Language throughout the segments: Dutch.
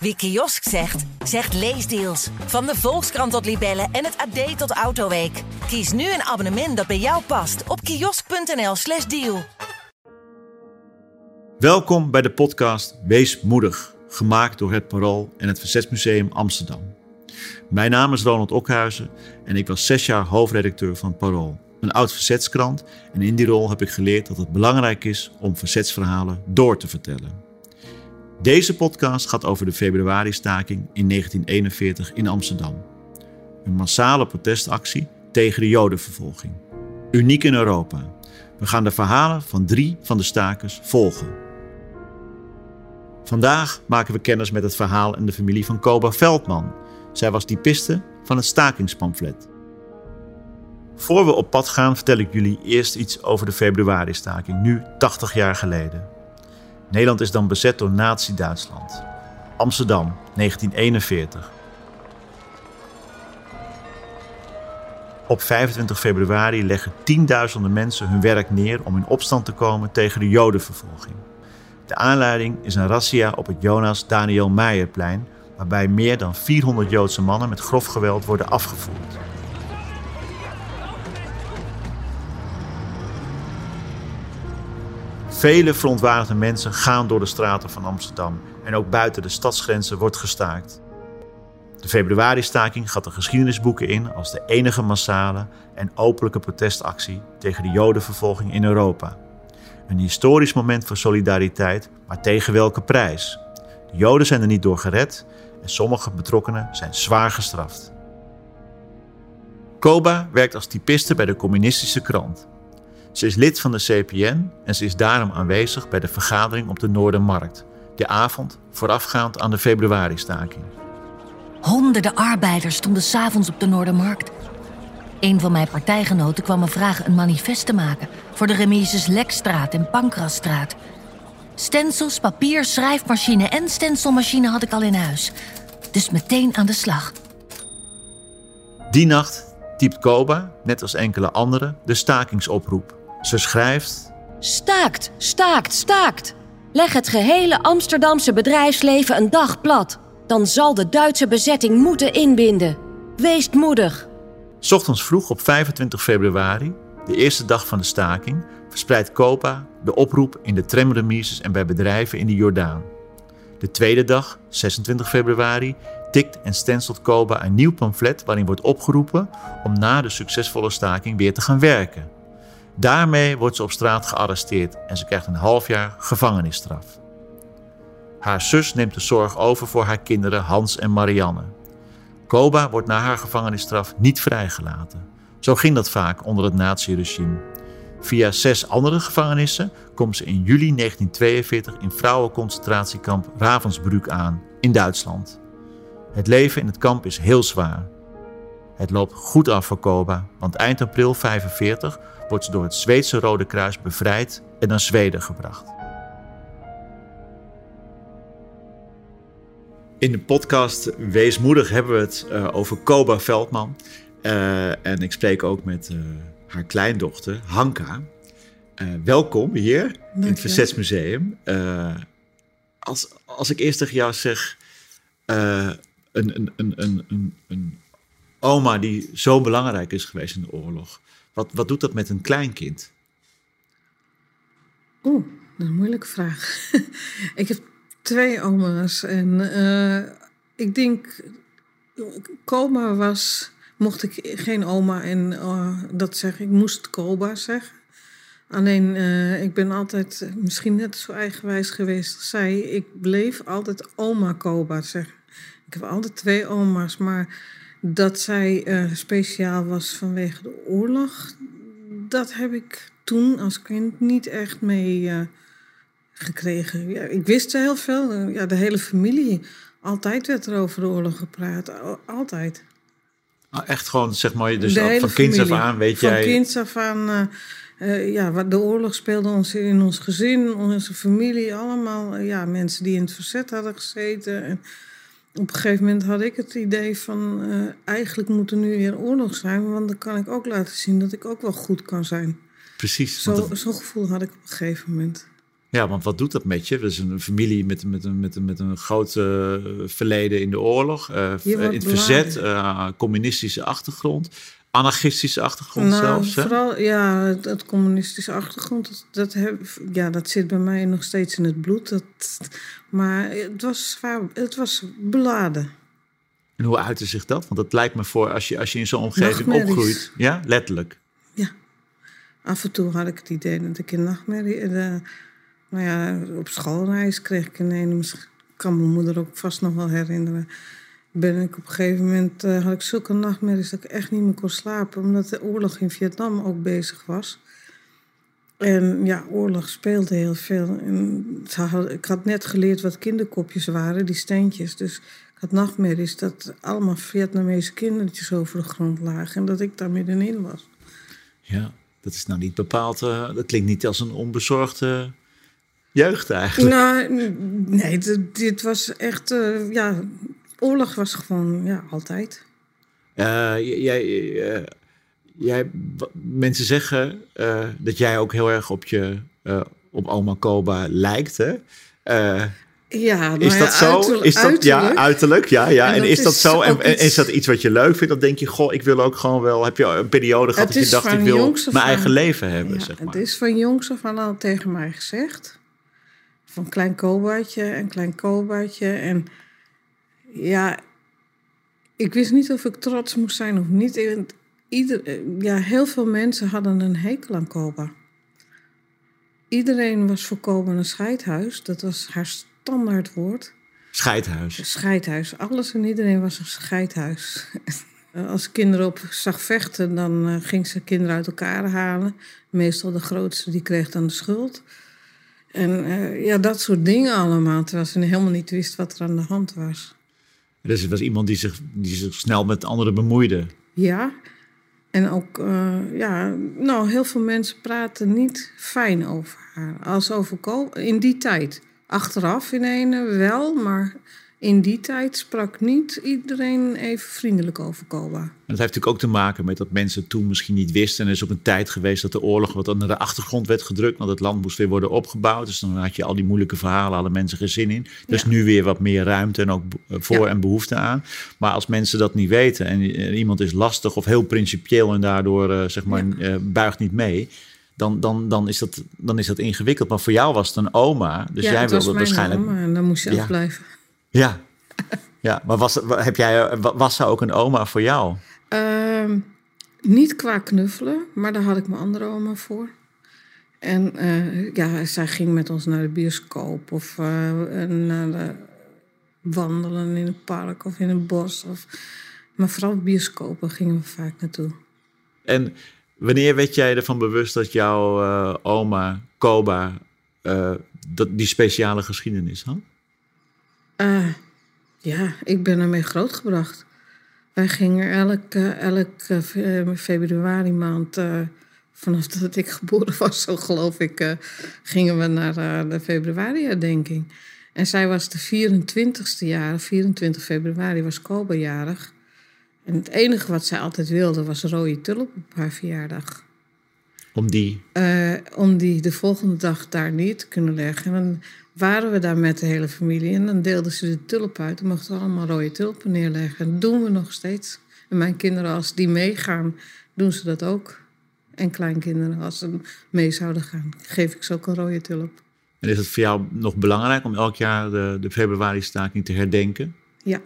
Wie kiosk zegt, zegt leesdeals. Van de Volkskrant tot Libellen en het AD tot Autoweek. Kies nu een abonnement dat bij jou past op kiosk.nl/slash deal. Welkom bij de podcast Wees Moedig, gemaakt door het Parool en het Verzetsmuseum Amsterdam. Mijn naam is Ronald Okhuizen en ik was zes jaar hoofdredacteur van Parool, een oud verzetskrant. En in die rol heb ik geleerd dat het belangrijk is om verzetsverhalen door te vertellen. Deze podcast gaat over de februari-staking in 1941 in Amsterdam. Een massale protestactie tegen de Jodenvervolging. Uniek in Europa. We gaan de verhalen van drie van de stakers volgen. Vandaag maken we kennis met het verhaal en de familie van Koba Veldman. Zij was typiste van het stakingspamflet. Voor we op pad gaan, vertel ik jullie eerst iets over de februari-staking, nu 80 jaar geleden. Nederland is dan bezet door Nazi-Duitsland. Amsterdam, 1941. Op 25 februari leggen tienduizenden mensen hun werk neer om in opstand te komen tegen de Jodenvervolging. De aanleiding is een razzia op het Jonas Daniel Meijerplein, waarbij meer dan 400 Joodse mannen met grof geweld worden afgevoerd. Vele verontwaardigde mensen gaan door de straten van Amsterdam en ook buiten de stadsgrenzen wordt gestaakt. De februari-staking gaat de geschiedenisboeken in als de enige massale en openlijke protestactie tegen de Jodenvervolging in Europa. Een historisch moment voor solidariteit, maar tegen welke prijs? De Joden zijn er niet door gered en sommige betrokkenen zijn zwaar gestraft. Koba werkt als typiste bij de communistische krant. Ze is lid van de CPN en ze is daarom aanwezig bij de vergadering op de Noordermarkt, de avond voorafgaand aan de februari-staking. Honderden arbeiders stonden s'avonds op de Noordermarkt. Een van mijn partijgenoten kwam me vragen een manifest te maken voor de remises Lekstraat en Pankrasstraat. Stencils, papier, schrijfmachine en stencilmachine had ik al in huis. Dus meteen aan de slag. Die nacht typt Koba, net als enkele anderen, de stakingsoproep. Ze schrijft: Staakt, staakt, staakt. Leg het gehele Amsterdamse bedrijfsleven een dag plat. Dan zal de Duitse bezetting moeten inbinden. Wees moedig. Ochtends vroeg op 25 februari, de eerste dag van de staking, verspreidt Kopa de oproep in de tramremises en bij bedrijven in de Jordaan. De tweede dag, 26 februari, tikt en stencilt Koba een nieuw pamflet waarin wordt opgeroepen om na de succesvolle staking weer te gaan werken. Daarmee wordt ze op straat gearresteerd en ze krijgt een half jaar gevangenisstraf. Haar zus neemt de zorg over voor haar kinderen Hans en Marianne. Koba wordt na haar gevangenisstraf niet vrijgelaten. Zo ging dat vaak onder het naziregime. Via zes andere gevangenissen komt ze in juli 1942 in vrouwenconcentratiekamp Ravensbrück aan in Duitsland. Het leven in het kamp is heel zwaar. Het loopt goed af voor Koba, want eind april 1945 wordt ze door het Zweedse Rode Kruis bevrijd en naar Zweden gebracht. In de podcast Wees Moedig hebben we het uh, over Koba Veldman. Uh, en ik spreek ook met uh, haar kleindochter Hanka. welkom hier in het Verzetsmuseum. als, als ik eerst tegen jou zeg, een, een, een, een, een oma die zo belangrijk is geweest in de oorlog. Wat, wat doet dat met een kleinkind? Oeh, een moeilijke vraag. ik heb twee oma's en uh, ik denk, Coma was, mocht ik geen oma en uh, dat zeggen, ik moest Koba zeggen. Alleen, uh, ik ben altijd misschien net zo eigenwijs geweest als zij. Ik bleef altijd oma Koba zeggen. Ik heb altijd twee oma's, maar dat zij uh, speciaal was vanwege de oorlog, dat heb ik toen als kind niet echt mee uh, gekregen. Ja, ik wist heel veel. Ja, de hele familie. Altijd werd er over de oorlog gepraat. Altijd. Nou, echt gewoon, zeg maar, dus van familie. kinds af aan weet van jij... Van kinds af aan, uh, ja, de oorlog speelde ons in ons gezin, onze familie, allemaal ja, mensen die in het verzet hadden gezeten. En op een gegeven moment had ik het idee van uh, eigenlijk moet er nu weer oorlog zijn, want dan kan ik ook laten zien dat ik ook wel goed kan zijn. Precies. Zo'n zo gevoel had ik op een gegeven moment. Ja, want wat doet dat met je? Dat is een familie met, met, een, met, met een groot uh, verleden in de oorlog, uh, in het verzet, uh, communistische achtergrond, anarchistische achtergrond nou, zelfs. Hè? Vooral, ja, het, het communistische achtergrond, dat, dat, heb, ja, dat zit bij mij nog steeds in het bloed. Dat, maar het was, zwaar, het was beladen. En hoe uitte zich dat? Want dat lijkt me voor als je, als je in zo'n omgeving opgroeit. Ja, letterlijk. Ja. Af en toe had ik het idee dat ik in nachtmerrie... nou ja, op schoolreis kreeg ik een ene... kan mijn moeder ook vast nog wel herinneren. Ben ik op een gegeven moment... Uh, had ik zulke nachtmerries dat ik echt niet meer kon slapen... omdat de oorlog in Vietnam ook bezig was. En ja, oorlog speelde heel veel. En ik had net geleerd wat kinderkopjes waren, die steentjes. Dus ik had nachtmerries dat allemaal Vietnamese kindertjes over de grond lagen... en dat ik daar middenin was. Ja, dat is nou niet bepaald... Uh, dat klinkt niet als een onbezorgde jeugd eigenlijk. Nou, nee, dit, dit was echt... Uh, ja, oorlog was gewoon, ja, altijd. Uh, jij, uh, jij, mensen zeggen dat jij ook heel erg op je... op oma Koba lijkt, hè? ja, is nou dat zo? Is dat, uiterlijk. Ja, uiterlijk. Ja, ja. En, En is dat dat is zo? En, is dat iets wat je leuk vindt? Dan denk je, goh, ik wil ook gewoon wel. Heb je een periode gehad dat je is dacht, ik wil mijn eigen leven hebben, Ja, zeg maar. Het is van jongs af aan al tegen mij gezegd. Van klein kobaatje en klein kobaatje. En ja, ik wist niet of ik trots moest zijn of niet. Ieder, ja, heel veel mensen hadden een hekel aan Koba. Iedereen was voor Koba een scheidhuis. Dat was haar standaardwoord. Scheidhuis. Scheidhuis. Alles en iedereen was een scheidhuis. Als kinderen op zag vechten, dan eh, ging ze kinderen uit elkaar halen. Meestal de grootste, die kreeg dan de schuld. En eh, ja, dat soort dingen allemaal. Terwijl ze helemaal niet wist wat er aan de hand was. Dus het was iemand die zich, die zich snel met anderen bemoeide. Ja. En ook, eh, ja, nou, heel veel mensen praten niet fijn over haar. Als over Ko- in die tijd. Achteraf in ene wel, maar in die tijd sprak niet iedereen even vriendelijk over. En dat heeft natuurlijk ook te maken met dat mensen toen misschien niet wisten. En er is ook een tijd geweest dat de oorlog wat naar de achtergrond werd gedrukt. Want het land moest weer worden opgebouwd. Dus dan had je al die moeilijke verhalen, hadden mensen geen zin in. Ja. nu weer wat meer ruimte en ook eh, voor Ja. en behoefte aan. Maar als mensen dat niet weten en eh, iemand is lastig of heel principieel en daardoor eh, zeg maar Ja. buigt niet mee. Dan, dan, dan, is dat, dan is dat ingewikkeld. Maar voor jou was het een oma. Dus ja, jij wilde mijn waarschijnlijk. oma en dan moest je afblijven. Ja. ja, maar was, heb jij, was ze ook een oma voor jou? Ehm, niet qua knuffelen, maar daar had ik mijn andere oma voor. En eh, ja, zij ging met ons naar de bioscoop of eh, naar de wandelen in het park of in het bos. Of, maar vooral bioscopen gingen we vaak naartoe. En wanneer werd jij ervan bewust dat jouw eh, oma, Koba, dat, die speciale geschiedenis had? Eh, ja, ik ben ermee grootgebracht. Wij gingen elke, elke fe- februari maand, eh, vanaf dat ik geboren was, zo geloof ik, eh, gingen we naar eh, de februari-herdenking. En zij was de 24ste jaar, 24 februari was Koba jarig. En het enige wat zij altijd wilde was rode tulp op haar verjaardag. Om die. Eh, om die de volgende dag daar neer te kunnen leggen. En dan waren we daar met de hele familie. En dan deelden ze de tulp uit. Dan mochten we allemaal rode tulpen neerleggen. En dat doen we nog steeds. En mijn kinderen, als die meegaan, doen ze dat ook. En kleinkinderen, als ze mee zouden gaan, geef ik ze ook een rode tulp. En is het voor jou nog belangrijk om elk jaar de, de februari-staking te herdenken? Ja.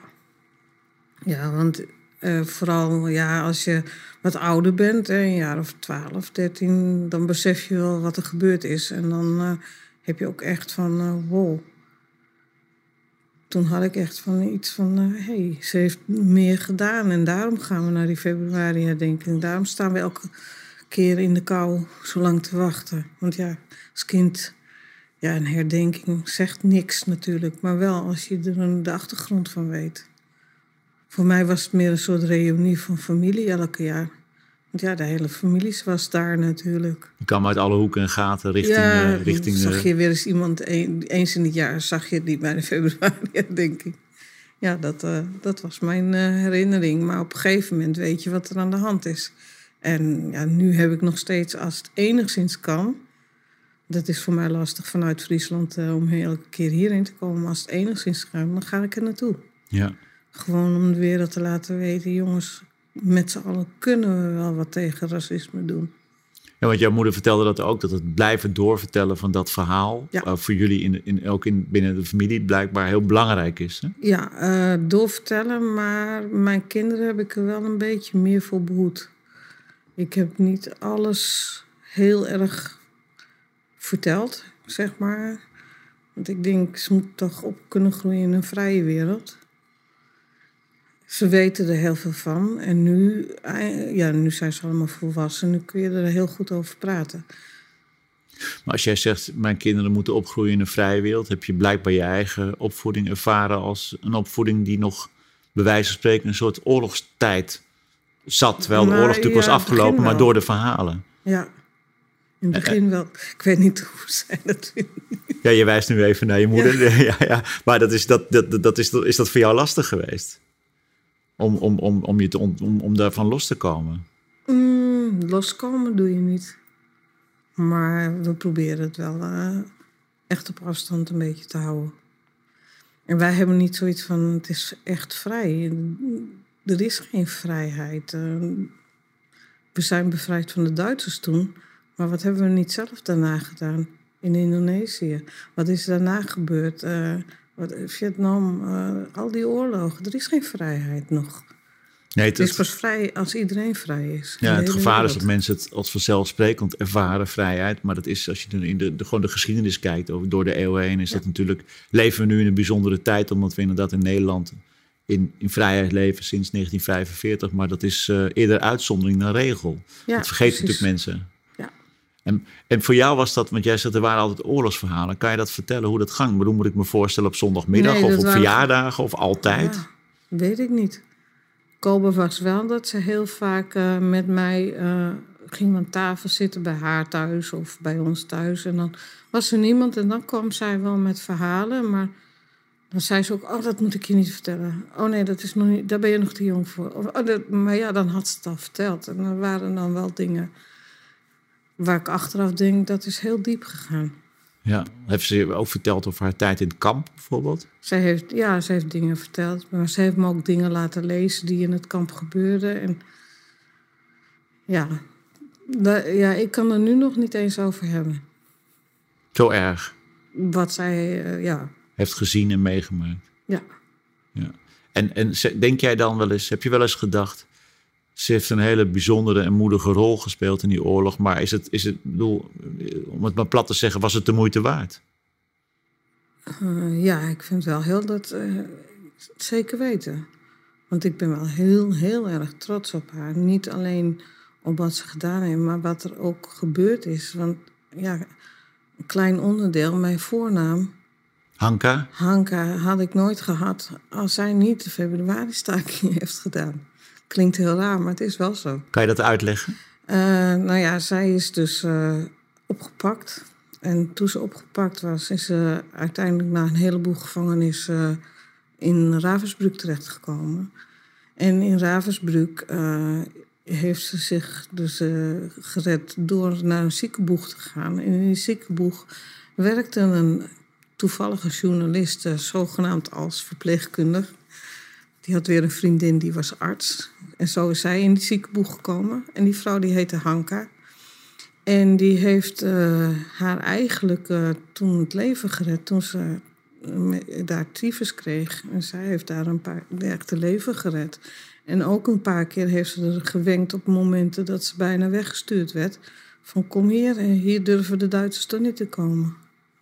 Ja, want eh, vooral ja, als je wat ouder bent, hè, een jaar of 12, 13, dan besef je wel wat er gebeurd is. En dan eh, heb je ook echt van, eh, wow. Toen had ik echt van iets van, hé, hey, ze heeft meer gedaan. En daarom gaan we naar die februari herdenking. Daarom staan we elke keer in de kou zo lang te wachten. Want ja, als kind, ja, een herdenking zegt niks natuurlijk. Maar wel als je er de achtergrond van weet. Voor mij was het meer een soort reunie van familie elke jaar. Want ja, de hele familie was daar natuurlijk. Je kwam uit alle hoeken en gaten richting... ja, eh, richting zag je weer eens iemand, een- eens in het jaar zag je niet bij de februari, denk ik. Ja, dat, eh, dat was mijn eh, herinnering. Maar op een gegeven moment weet je wat er aan de hand is. En ja, nu heb ik nog steeds, als het enigszins kan... dat is voor mij lastig vanuit Friesland om elke keer hierheen te komen. Als het enigszins gaat, dan ga ik er naartoe. Ja. Gewoon om de wereld te laten weten, jongens, met z'n allen kunnen we wel wat tegen racisme doen. Ja, want jouw moeder vertelde dat ook, dat het blijven doorvertellen van dat verhaal Ja. uh, voor jullie in, in, ook in, binnen de familie blijkbaar heel belangrijk is. Hè? Ja, uh, doorvertellen, maar mijn kinderen heb ik er wel een beetje meer voor behoed. Ik heb niet alles heel erg verteld, zeg maar. Want ik denk, ze moeten toch op kunnen groeien in een vrije wereld. Ze weten er heel veel van. En nu, ja, nu zijn ze allemaal volwassen. Nu kun je er heel goed over praten. Maar als jij zegt, mijn kinderen moeten opgroeien in een vrije wereld... heb je blijkbaar je eigen opvoeding ervaren als een opvoeding... die nog, bij wijze van spreken, een soort oorlogstijd zat. Terwijl de oorlog natuurlijk ja, was afgelopen, maar door de verhalen. Ja, in het begin wel. Ik weet niet hoe zij dat. Ja, je wijst nu even naar je moeder. Ja. ja, Maar dat is, dat, dat, dat is, is dat voor jou lastig geweest? Om, om, om, om, je te, om, om daarvan los te komen? Mm, loskomen doe je niet. Maar we proberen het wel uh, echt op afstand een beetje te houden. En wij hebben niet zoiets van, het is echt vrij. Er is geen vrijheid. Uh, we zijn bevrijd van de Duitsers toen. Maar wat hebben we niet zelf daarna gedaan in Indonesië? Wat is daarna gebeurd? Wat, Vietnam, uh, al die oorlogen. Er is geen vrijheid nog. Nee, het, het is pas vrij als iedereen vrij is. Ja, het gevaar wereld. is dat mensen het als vanzelfsprekend ervaren, vrijheid. Maar dat is, als je in de, de, gewoon de geschiedenis kijkt, over, door de eeuwen heen, is ja. dat natuurlijk. Leven we nu in een bijzondere tijd, omdat we inderdaad in Nederland in, in vrijheid leven sinds 1945. Maar dat is uh, eerder uitzondering dan regel. Ja, dat vergeet natuurlijk mensen. En, en voor jou was dat, want jij zegt er waren altijd oorlogsverhalen. Kan je dat vertellen hoe dat gang? Bedoel, moet ik me voorstellen op zondagmiddag nee, of op waren... verjaardagen of altijd? Ja, weet ik niet. Kobe was wel dat ze heel vaak uh, met mij uh, ging aan tafel zitten bij haar thuis of bij ons thuis. En dan was er niemand en dan kwam zij wel met verhalen. Maar dan zei ze ook, oh, dat moet ik je niet vertellen. Oh nee, dat is nog niet, daar ben je nog te jong voor. Of, oh, dat, maar ja, dan had ze het al verteld. En er waren dan wel dingen waar ik achteraf denk, dat is heel diep gegaan. Ja, heeft ze ook verteld over haar tijd in het kamp bijvoorbeeld? Zij heeft, ja, ze heeft dingen verteld. Maar ze heeft me ook dingen laten lezen die in het kamp gebeurden. En ja, ja ik kan er nu nog niet eens over hebben. Zo erg? Wat zij, uh, ja. Heeft gezien en meegemaakt? Ja. ja. En, en denk jij dan wel eens, heb je wel eens gedacht... Ze heeft een hele bijzondere en moedige rol gespeeld in die oorlog. Maar is het, is het bedoel, om het maar plat te zeggen, was het de moeite waard? Uh, ja, ik vind wel heel dat uh, zeker weten. Want ik ben wel heel, heel erg trots op haar. Niet alleen op wat ze gedaan heeft, maar wat er ook gebeurd is. Want ja, een klein onderdeel, mijn voornaam. Hanka? Hanka had ik nooit gehad als zij niet de februari-staking heeft gedaan. Klinkt heel raar, maar het is wel zo. Kan je dat uitleggen? Uh, nou ja, zij is dus uh, opgepakt. En toen ze opgepakt was, is ze uiteindelijk na een heleboel gevangenissen uh, in Ravensbrück terechtgekomen. En in Ravensbrück heeft ze zich dus gered door naar een ziekenboeg te gaan. En in die ziekenboeg werkte een toevallige journalist, zogenaamd als verpleegkundige. Die had weer een vriendin, die was arts. En zo is zij in die ziekenboeg gekomen. En die vrouw die heette Hanka. En die heeft uh, haar eigenlijk uh, toen het leven gered, toen ze uh, daar tyfus kreeg. En zij heeft daar een paar echte leven gered. En ook een paar keer heeft ze er gewenkt op momenten dat ze bijna weggestuurd werd. Van kom hier, hier durven de Duitsers toch niet te komen.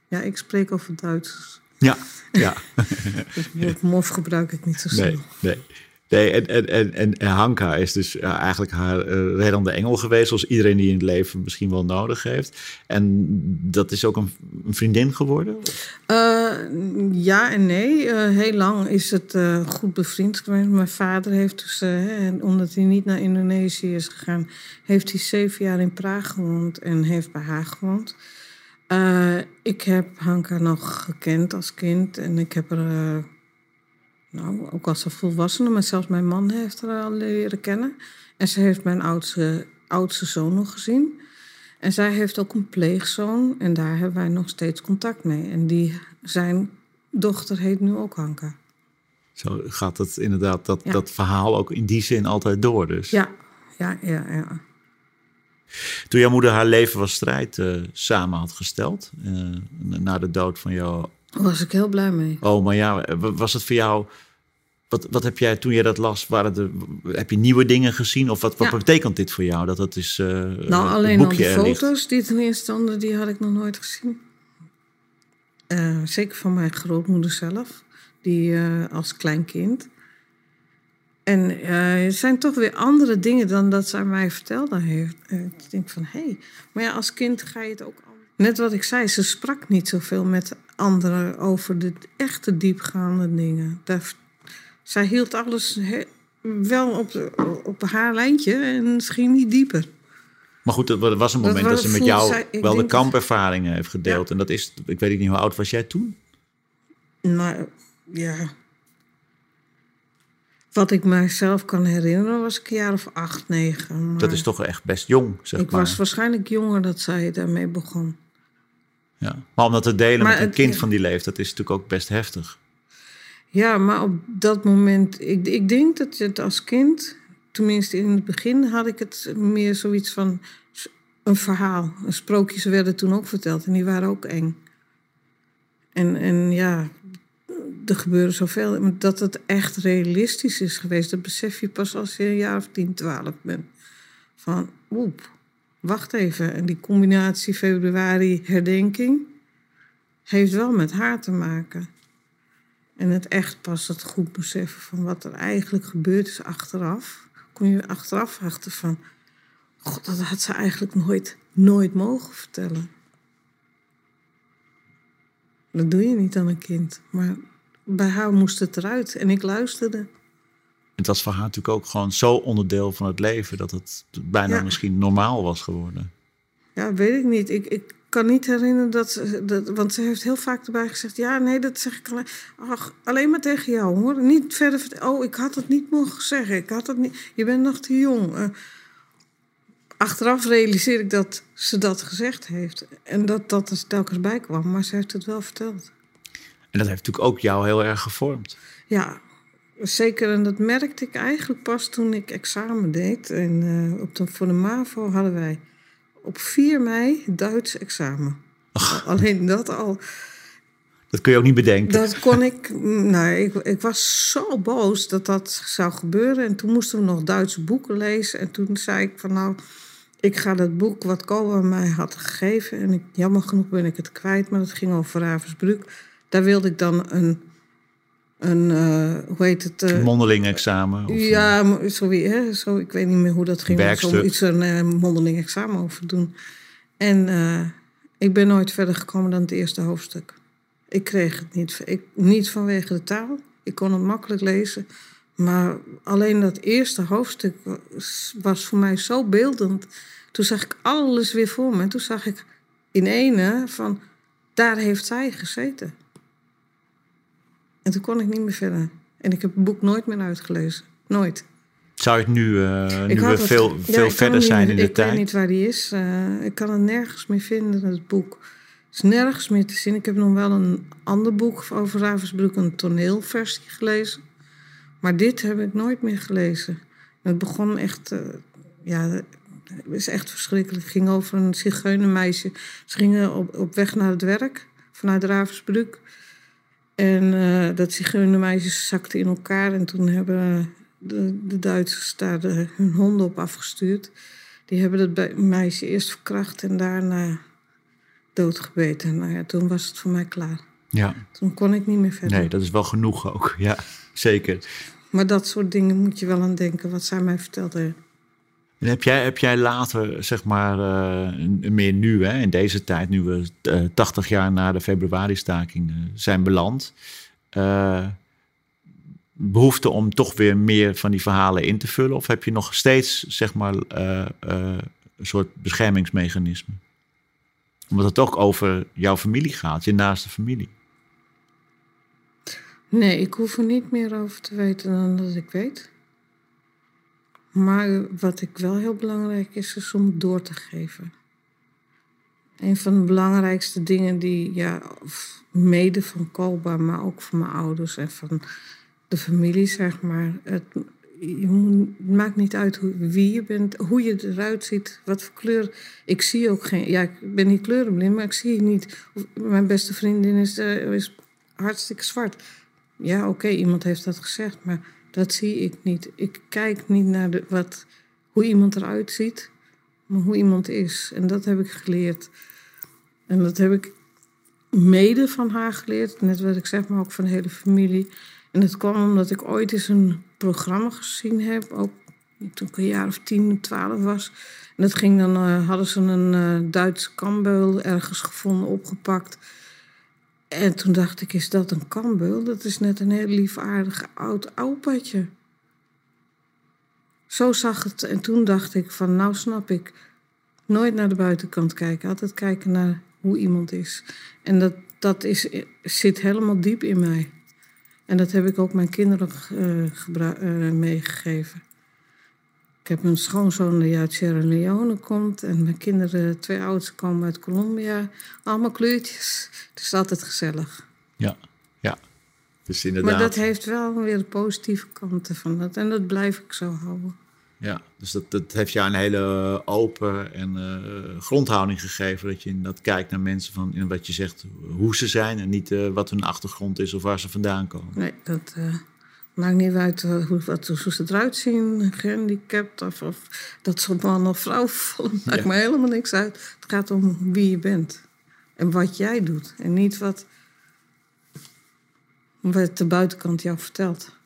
Ja, ik spreek over Duitsers. Ja, ja. Het mof gebruik ik niet zo snel. Nee, nee. Nee, en, en, en, en Hanka is dus eigenlijk haar uh, reddende engel geweest, zoals iedereen die in het leven misschien wel nodig heeft. En dat is ook een, een vriendin geworden? Uh, ja en nee. Uh, heel lang is het goed bevriend geweest. Mijn vader heeft dus, hè, omdat hij niet naar Indonesië is gegaan, heeft hij zeven jaar in Praag gewoond en heeft bij haar gewoond. Uh, ik heb Hanka nog gekend als kind en ik heb haar, uh, nou, ook als een volwassene, maar zelfs mijn man heeft haar al leren kennen. En ze heeft mijn oudste, oudste zoon nog gezien. En zij heeft ook een pleegzoon en daar hebben wij nog steeds contact mee. En die, zijn dochter heet nu ook Hanka. Zo gaat het inderdaad, dat, Ja. dat verhaal ook in die zin altijd door. Dus. Ja, ja, ja, ja. Toen jouw moeder haar leven was strijd eh, samen had gesteld, eh, na de dood van Daar was ik heel blij mee. oma, ja, wa- was het voor jou... Wat, wat heb jij toen je dat las? Waren er, heb je nieuwe dingen gezien? Of wat, wat Ja. betekent dit voor jou? Dat het is. eh, Nou, alleen al de foto's die erin stonden, die had ik nog nooit gezien. Zeker van mijn grootmoeder zelf, die als klein kind. En er zijn toch weer andere dingen dan dat zij mij vertelde heeft. Ik denk van, hé, hey. maar ja, als kind ga je het ook... anders- Net wat ik zei, ze sprak niet zoveel met anderen over de echte diepgaande dingen. Daar, zij hield alles he- wel op, op haar lijntje en ging niet dieper. Maar goed, er was een Dat moment dat, ze met jou zij- wel de dat- kampervaringen heeft gedeeld. En dat is, ik weet niet hoe oud was jij toen? Nou, ja. Wat ik mijzelf kan herinneren was ik een jaar of acht, negen. Maar Dat is toch echt best jong, zeg Ik maar. was waarschijnlijk jonger dat zij daarmee begon. Ja. Maar om dat te delen Maar met een het- kind van die leeftijd is natuurlijk ook best heftig. Ja, maar op dat moment... Ik, ik denk dat je het als kind... Tenminste, in het begin had ik het meer zoiets van... Een verhaal. Sprookjes werden toen ook verteld en die waren ook eng. En, en ja, er gebeurde zoveel. Dat het echt realistisch is geweest... dat besef je pas als je een jaar of 10, 12 bent. Van, oep, wacht even. En die combinatie februari-herdenking... heeft wel met haar te maken. En het echt pas het goed beseffen van wat er eigenlijk gebeurd is achteraf. Kon je achteraf achter van... God, dat had ze eigenlijk nooit, nooit mogen vertellen. Dat doe je niet aan een kind. Maar bij haar moest het eruit en ik luisterde. Het was voor haar natuurlijk ook gewoon zo onderdeel van het leven... dat het bijna Ja. misschien normaal was geworden. Ja, weet ik niet. Ik, ik kan niet herinneren dat, ze- dat... Want ze heeft heel vaak erbij gezegd... Ja, nee, dat zeg ik alleen, ach, alleen maar tegen jou, hoor. Niet verder... Oh, ik had het niet mogen zeggen. Ik had het niet... Je bent nog te jong. Eh, achteraf realiseer ik dat ze dat gezegd heeft. En dat dat er telkens bij kwam. Maar ze heeft het wel verteld. En dat heeft natuurlijk ook jou heel erg gevormd. Ja, zeker. En dat merkte ik eigenlijk pas toen ik examen deed. En eh, op de, voor de MAVO hadden wij op 4 mei Duits examen. Alleen dat al. Dat kun je ook niet bedenken. Dat kon ik. Nou, ik, ik was zo boos dat dat zou gebeuren. En toen moesten we nog Duitse boeken lezen. En toen zei ik van nou, ik ga dat boek wat Koba mij had gegeven. En ik, jammer genoeg ben ik het kwijt, maar dat ging over Ravensbrück. Daar wilde ik dan een, een eh, hoe heet het? eh, Mondeling examen. Of, ja, sorry, hè, zo, ik weet niet meer hoe dat ging. Werkstuk. Zoiets een eh, mondeling examen over doen. En ik ben nooit verder gekomen dan het eerste hoofdstuk. Ik kreeg het niet. Ik, niet vanwege de taal. Ik kon het makkelijk lezen. Maar alleen dat eerste hoofdstuk was, was voor mij zo beeldend. Toen zag ik alles weer voor me. En toen zag ik in ene van, daar heeft zij gezeten. En toen kon ik niet meer verder. En ik heb het boek nooit meer uitgelezen. Nooit. Zou je het nu, eh, nu we had het- veel, ja, ik veel verder zijn niet- in de ik tijd? weet niet waar die is. Eh, ik kan het nergens meer vinden, het boek. Het is nergens meer te zien. Ik heb nog wel een ander boek over Ravensbrück, een toneelversie gelezen. Maar dit heb ik nooit meer gelezen. Het begon echt... eh, ja, het is echt verschrikkelijk. Het ging over een zigeunermeisje. Ze gingen op, op weg naar het werk vanuit Ravensbrück. En eh, dat zigeunermeisje zakte in elkaar. En toen hebben de, de Duitsers daar hun honden op afgestuurd. Die hebben dat meisje eerst verkracht en daarna doodgebeten. Nou ja, toen was het voor mij klaar. Ja, Toen kon ik niet meer verder. nee, dat is wel genoeg ook. Ja, zeker. Maar dat soort dingen moet je wel aan denken, wat zij mij vertelde. En heb jij, heb jij later, zeg maar, eh, meer nu, hè, in deze tijd, nu we eh, 80 jaar na de februari-staking eh, zijn beland, eh, behoefte om toch weer meer van die verhalen in te vullen? Of heb je nog steeds, zeg maar, een soort beschermingsmechanisme? Omdat het ook over jouw familie gaat, je naaste familie. Nee, ik hoef er niet meer over te weten dan dat ik weet. Maar wat ik wel heel belangrijk is, is om door te geven. een van de belangrijkste dingen die, ja, mede van Koba, maar ook van mijn ouders en van de familie, zeg maar. Het, het maakt niet uit hoe, wie je bent, hoe je eruit ziet, wat voor kleur. Ik zie ook geen, ja, ik ben niet kleurenblind, maar ik zie niet. Mijn beste vriendin is, is hartstikke zwart. Ja, oké, iemand heeft dat gezegd, maar dat zie ik niet. Ik kijk niet naar de, wat, hoe iemand eruit ziet, maar hoe iemand is. En dat heb ik geleerd. En dat heb ik mede van haar geleerd, net wat ik zeg, maar ook van de hele familie. En dat kwam omdat ik ooit eens een programma gezien heb, ook toen ik een jaar of tien, twaalf was. En dat ging dan, uh, hadden ze een uh, Duitse kambeul ergens gevonden, opgepakt. En toen dacht ik, is dat een kambeul? Dat is net een heel liefaardig oud opaatje. Zo zag het. En toen dacht ik van, nou snap ik. Nooit naar de buitenkant kijken. Altijd kijken naar hoe iemand is. En dat, dat is, zit helemaal diep in mij. En dat heb ik ook mijn kinderen uh, meegegeven. Ik heb een schoonzoon die uit Sierra Leone komt. En mijn kinderen, twee ouders, komen uit Colombia. Allemaal kleurtjes. Het is altijd gezellig. Ja, ja. Dus inderdaad. Maar dat heeft wel weer positieve kanten van dat. En dat blijf ik zo houden. Ja, dus dat, dat heeft jou een hele open en uh, grondhouding gegeven. Dat je dat kijkt naar mensen van in wat je zegt, hoe ze zijn en niet uh, wat hun achtergrond is of waar ze vandaan komen. Nee, dat uh, maakt niet uit hoe, wat, hoe ze eruit zien, gehandicapt of, of dat ze man of vrouw vallen. Maakt ja. me helemaal niks uit. Het gaat om wie je bent en wat jij doet en niet wat, wat de buitenkant jou vertelt.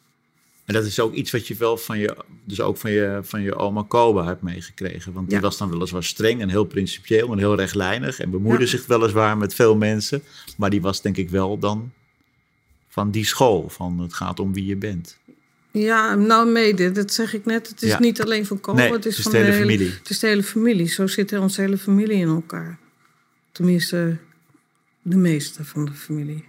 En dat is ook iets wat je wel van je, dus ook van je, van je oma Koba hebt meegekregen. Want die was dan weliswaar streng en heel principieel en heel rechtlijnig. En bemoeide ja. zich weliswaar met veel mensen. Maar die was denk ik wel dan van die school. Van het gaat om wie je bent. Ja, nou mede, dat zeg ik net. Het is ja. niet alleen van nee, het is het van de hele, hele familie. Het is de hele familie. Zo zit onze hele familie in elkaar. Tenminste, de meeste van de familie.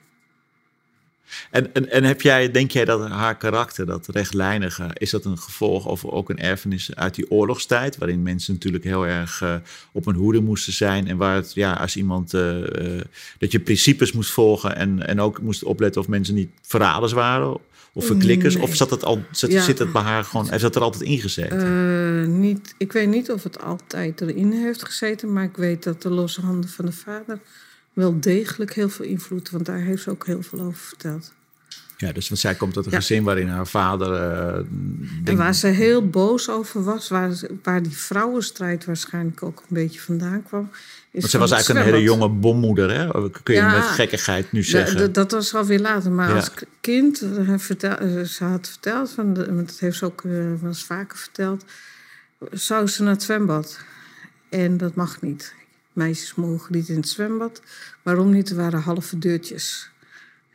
En, en, en heb jij, denk jij dat haar karakter, dat rechtlijnige, is dat een gevolg of ook een erfenis uit die oorlogstijd, waarin mensen natuurlijk heel erg uh, op hun hoede moesten zijn en waar het, ja, als iemand, uh, uh, dat je principes moest volgen en, en ook moest opletten of mensen niet verraders waren of verklikkers, nee. of zat het al, zit, ja. zit het bij haar gewoon, heeft dat er altijd in gezeten? niet, ik weet niet of het altijd erin heeft gezeten, maar ik weet dat de losse handen van de vader wel degelijk heel veel invloed, want daar heeft ze ook heel veel over verteld. Ja, dus want zij komt uit een ja. gezin waarin haar vader. Uh, denk... En waar ze heel boos over was, waar, waar die vrouwenstrijd waarschijnlijk ook een beetje vandaan kwam. Is want ze was eigenlijk een hele jonge bommoeder, hè? Kun je ja, met gekkigheid nu zeggen? Dat was alweer later, maar ja. als kind, vertel, ze had verteld, van de, dat heeft ze ook uh, wel eens vaker verteld, zou ze naar het zwembad. En dat mag niet. Meisjes mogen niet in het zwembad. Waarom niet? Er waren halve deurtjes.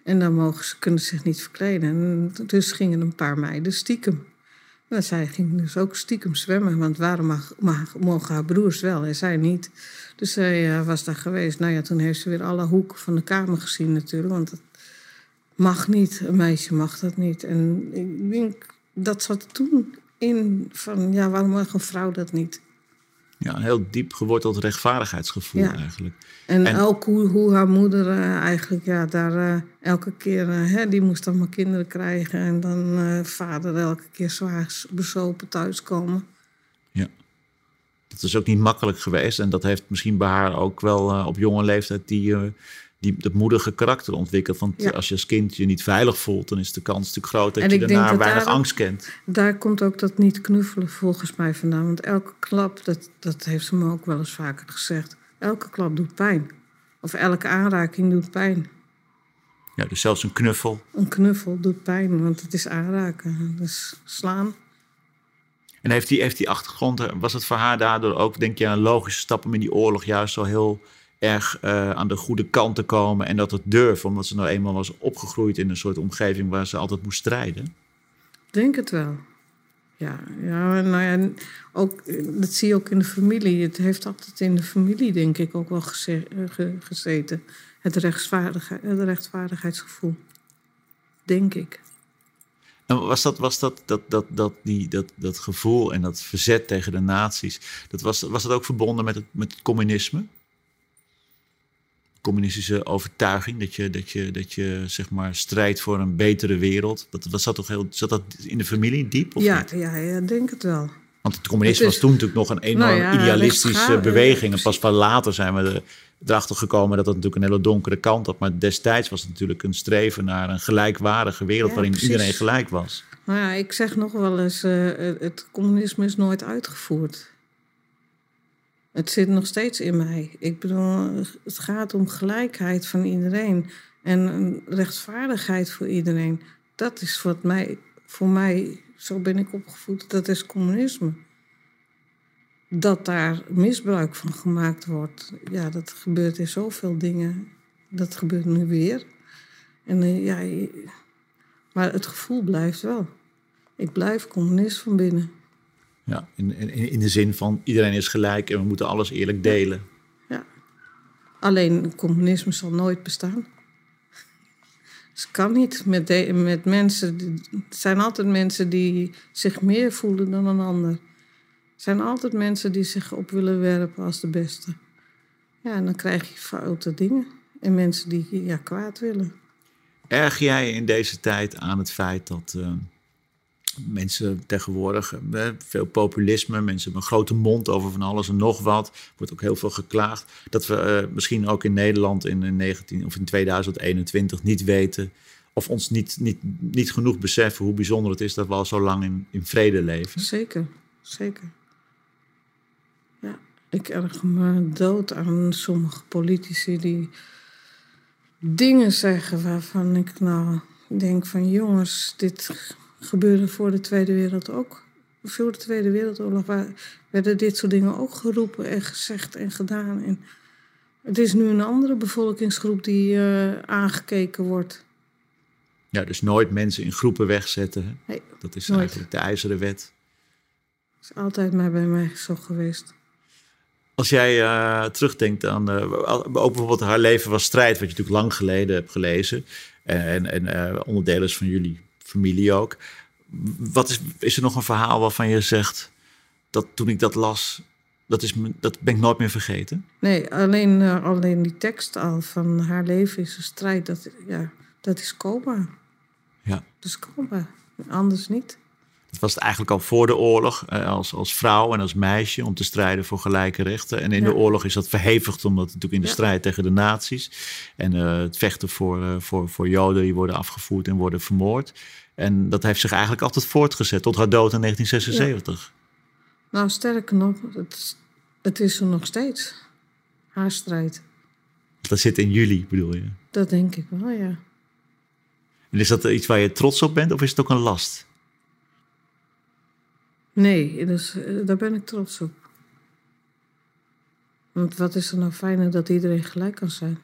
En dan mogen ze, kunnen zich niet verkleden. En dus gingen een paar meiden stiekem. En zij ging dus ook stiekem zwemmen. Want waarom mag, mag, mogen haar broers wel en zij niet? Dus zij uh, was daar geweest. Nou ja, toen heeft ze weer alle hoeken van de kamer gezien natuurlijk. Want dat mag niet. Een meisje mag dat niet. En ik denk, dat zat toen in van... Ja, waarom mag een vrouw dat niet? Ja, een heel diep geworteld rechtvaardigheidsgevoel ja. eigenlijk. En, en, ook hoe, hoe haar moeder uh, eigenlijk ja, daar uh, elke keer... Uh, hè, die moest dan maar kinderen krijgen... en dan vader elke keer zwaar bezopen thuiskomen. Ja. Dat is ook niet makkelijk geweest. En dat heeft misschien bij haar ook wel op jonge leeftijd... die, die, dat moedige karakter ontwikkeld. Want ja. als je als kind je niet veilig voelt... dan is de kans natuurlijk groot dat en je daarna dat weinig daar, angst kent. Daar komt ook dat niet knuffelen volgens mij vandaan. Want elke klap, dat, dat heeft ze me ook wel eens vaker gezegd... elke klap doet pijn. Of elke aanraking doet pijn. Ja, dus zelfs een knuffel. Een knuffel doet pijn, want het is aanraken. Dus slaan. En heeft die, heeft die achtergrond, was het voor haar daardoor ook, denk je, een logische stap om in die oorlog juist zo heel erg uh, aan de goede kant te komen en dat het durf, omdat ze nou eenmaal was opgegroeid in een soort omgeving waar ze altijd moest strijden? Denk het wel. Ja, ja, nou ja, ook, dat zie je ook in de familie. Het heeft altijd in de familie, denk ik, ook wel gezeten. Het, rechtvaardigheid, het rechtvaardigheidsgevoel. Denk ik. En was dat, was dat, dat, dat, dat, die, dat, dat gevoel en dat verzet tegen de nazi's, dat was, was dat ook verbonden met het, met het communisme? Communistische overtuiging? Dat je, dat je, dat je zeg maar strijdt voor een betere wereld? Dat, dat zat toch heel, zat dat in de familie diep? Of ja, niet? ja, ja, denk het wel. Want het communisme Het is- was toen natuurlijk nog een enorm Nou ja, idealistische beweging. En pas van later zijn we er- erachter gekomen dat dat natuurlijk een hele donkere kant had. Maar destijds was het natuurlijk een streven naar een gelijkwaardige wereld Ja, waarin precies. iedereen gelijk was. Nou ja, ik zeg nog wel eens, eh, het communisme is nooit uitgevoerd. Het zit nog steeds in mij. Ik bedoel, het gaat om gelijkheid van iedereen. En rechtvaardigheid voor iedereen. Dat is wat mij, voor mij, zo ben ik opgevoed, dat is communisme. Dat daar misbruik van gemaakt wordt, ja, dat gebeurt in zoveel dingen. Dat gebeurt nu weer. En eh, ja, maar het gevoel blijft wel. Ik blijf communist van binnen. Ja, in, in, in de zin van iedereen is gelijk en we moeten alles eerlijk delen. Ja. Alleen communisme zal nooit bestaan. Dus het kan niet met, de- met mensen. Het zijn altijd mensen die zich meer voelen dan een ander. Er zijn altijd mensen die zich op willen werpen als de beste. Ja, en dan krijg je foute dingen. En mensen die ja, kwaad willen. Erg jij in deze tijd aan het feit dat eh, mensen tegenwoordig eh, veel populisme, mensen hebben een grote mond over van alles en nog wat, wordt ook heel veel geklaagd, dat we eh, misschien ook in Nederland in, in 19 of in 2021 niet weten of ons niet, niet, niet genoeg beseffen hoe bijzonder het is dat we al zo lang in, in vrede leven. Zeker, zeker. Ja, ik erg me dood aan sommige politici die dingen zeggen waarvan ik nou denk van jongens, dit gebeurde voor de Tweede Wereld ook. Voor de Tweede Wereldoorlog werden dit soort dingen ook geroepen en gezegd en gedaan. En het is nu een andere bevolkingsgroep die eh, aangekeken wordt. Ja, dus nooit mensen in groepen wegzetten. Nee, Dat is Nooit. eigenlijk de ijzeren wet. is altijd maar bij mij zo geweest. Als jij eh, terugdenkt aan eh, ook bijvoorbeeld haar leven was strijd, wat je natuurlijk lang geleden hebt gelezen. En, en onderdeel is van jullie familie ook. Wat is, is er nog een verhaal waarvan je zegt dat toen ik dat las, dat, is, dat ben ik nooit meer vergeten? Nee, alleen, eh, alleen die tekst al van haar leven is een strijd. Dat, ja, dat is coma. Ja. Dat is coma. Anders niet. Dat was het eigenlijk al voor de oorlog, eh, als, als vrouw en als meisje, om te strijden voor gelijke rechten. En in Ja. de oorlog is dat verhevigd, omdat het natuurlijk in de Ja. strijd tegen de nazi's. En eh, het vechten voor, voor, voor Joden die worden afgevoerd en worden vermoord. En dat heeft zich eigenlijk altijd voortgezet tot haar dood in 1976. Nou, sterker nog, het, is- het is er nog steeds. Haar strijd. Dat zit in jullie, bedoel je. Dat denk ik wel, ja. En is dat iets waar je trots op bent of is het ook een last? Nee, dus, eh, daar ben ik trots op. Want wat is er nou fijner dat iedereen gelijk kan zijn?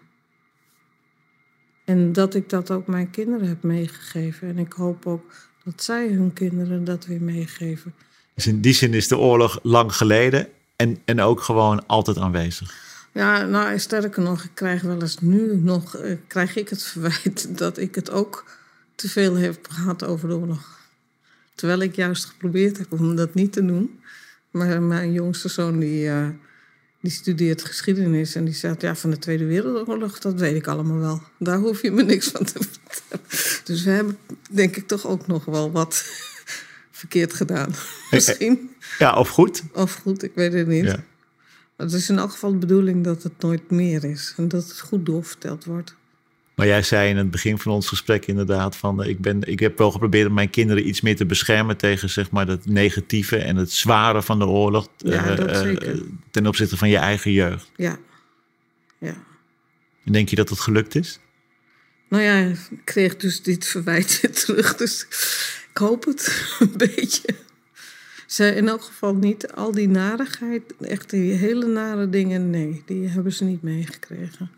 En dat ik dat ook mijn kinderen heb meegegeven. En ik hoop ook dat zij hun kinderen dat weer meegeven. Dus in die zin is de oorlog lang geleden en, en ook gewoon altijd aanwezig. Ja, nou, sterker nog, ik krijg wel eens nu nog, eh, krijg ik het verwijt dat ik het ook te veel heb gehad over de oorlog. Terwijl ik juist geprobeerd heb om dat niet te doen. Maar mijn jongste zoon, die, eh, die studeert geschiedenis en die zegt, ja, van de Tweede Wereldoorlog, dat weet ik allemaal wel. Daar hoef je me niks van te vertellen. Dus we hebben, denk ik, toch ook nog wel wat verkeerd gedaan. Misschien. Ja, of goed? Of goed, ik weet het niet. Ja. Het is in elk geval de bedoeling dat het nooit meer is. En dat het goed doorverteld wordt. Maar jij zei in het begin van ons gesprek inderdaad van eh, ik, ben, ik heb wel geprobeerd om mijn kinderen iets meer te beschermen tegen zeg maar het negatieve en het zware van de oorlog. Ja, eh, dat eh, ten opzichte van je eigen jeugd. Ja. Ja. En denk je dat het gelukt is? Nou ja, ik kreeg dus dit verwijt terug. Dus ik hoop het een beetje. Ze in elk geval niet al die narigheid, echt die hele nare dingen, nee, die hebben ze niet meegekregen.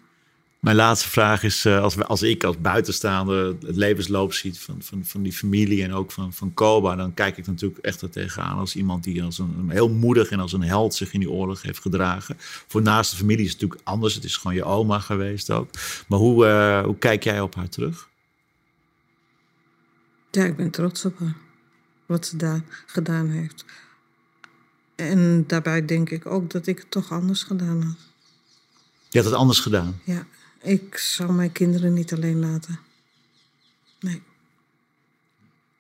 Mijn laatste vraag is, eh, als, we, als ik als buitenstaander het levensloop ziet van, van, van die familie en ook van, van Koba, dan kijk ik natuurlijk echt er tegenaan als iemand die als een, een heel moedig en als een held zich in die oorlog heeft gedragen. Voor naast de familie is het natuurlijk anders. Het is gewoon je oma geweest ook. Maar hoe, eh, hoe kijk jij op haar terug? Ja, ik ben trots op haar. Wat ze daar gedaan heeft. En daarbij denk ik ook dat ik het toch anders gedaan had. Je had het anders gedaan. Ja, Ik zou mijn kinderen niet alleen laten. Nee.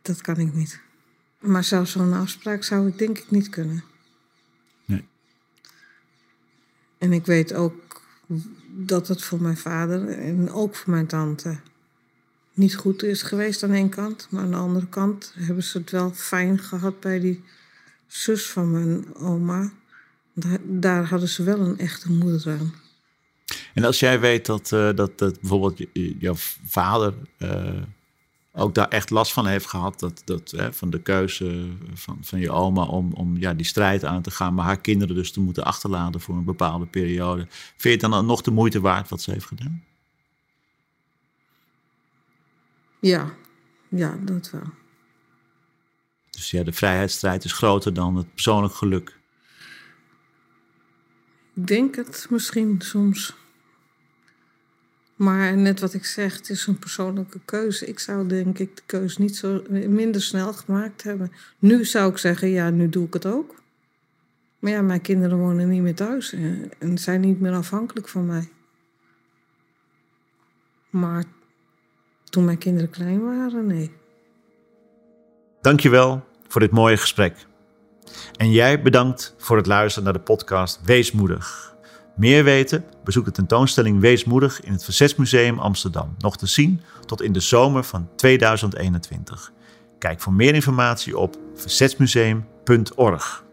Dat kan ik niet. Maar zelfs zo'n afspraak zou ik denk ik niet kunnen. Nee. En ik weet ook dat het voor mijn vader en ook voor mijn tante niet goed is geweest aan één kant. Maar aan de andere kant hebben ze het wel fijn gehad bij die zus van mijn oma. Daar, daar hadden ze wel een echte moeder aan. En als jij weet dat, uh, dat, dat bijvoorbeeld jouw vader uh, ook daar echt last van heeft gehad, dat, dat, hè, van de keuze van, van je oma om, om ja, die strijd aan te gaan, maar haar kinderen dus te moeten achterlaten voor een bepaalde periode. Vind je het dan nog de moeite waard wat ze heeft gedaan? Ja, ja, dat wel. Dus ja, de vrijheidsstrijd is groter dan het persoonlijk geluk. Ik denk het misschien soms. Maar net wat ik zeg, het is een persoonlijke keuze. Ik zou denk ik de keuze niet zo minder snel gemaakt hebben. Nu zou ik zeggen, ja, nu doe ik het ook. Maar ja, mijn kinderen wonen niet meer thuis en zijn niet meer afhankelijk van mij. Maar toen mijn kinderen klein waren, nee. Dankjewel voor dit mooie gesprek. En jij bedankt voor het luisteren naar de podcast Weesmoedig. Meer weten? Bezoek de tentoonstelling Weesmoedig in het Verzetsmuseum Amsterdam. Nog te zien tot in de zomer van 2021. Kijk voor meer informatie op verzetsmuseum.org.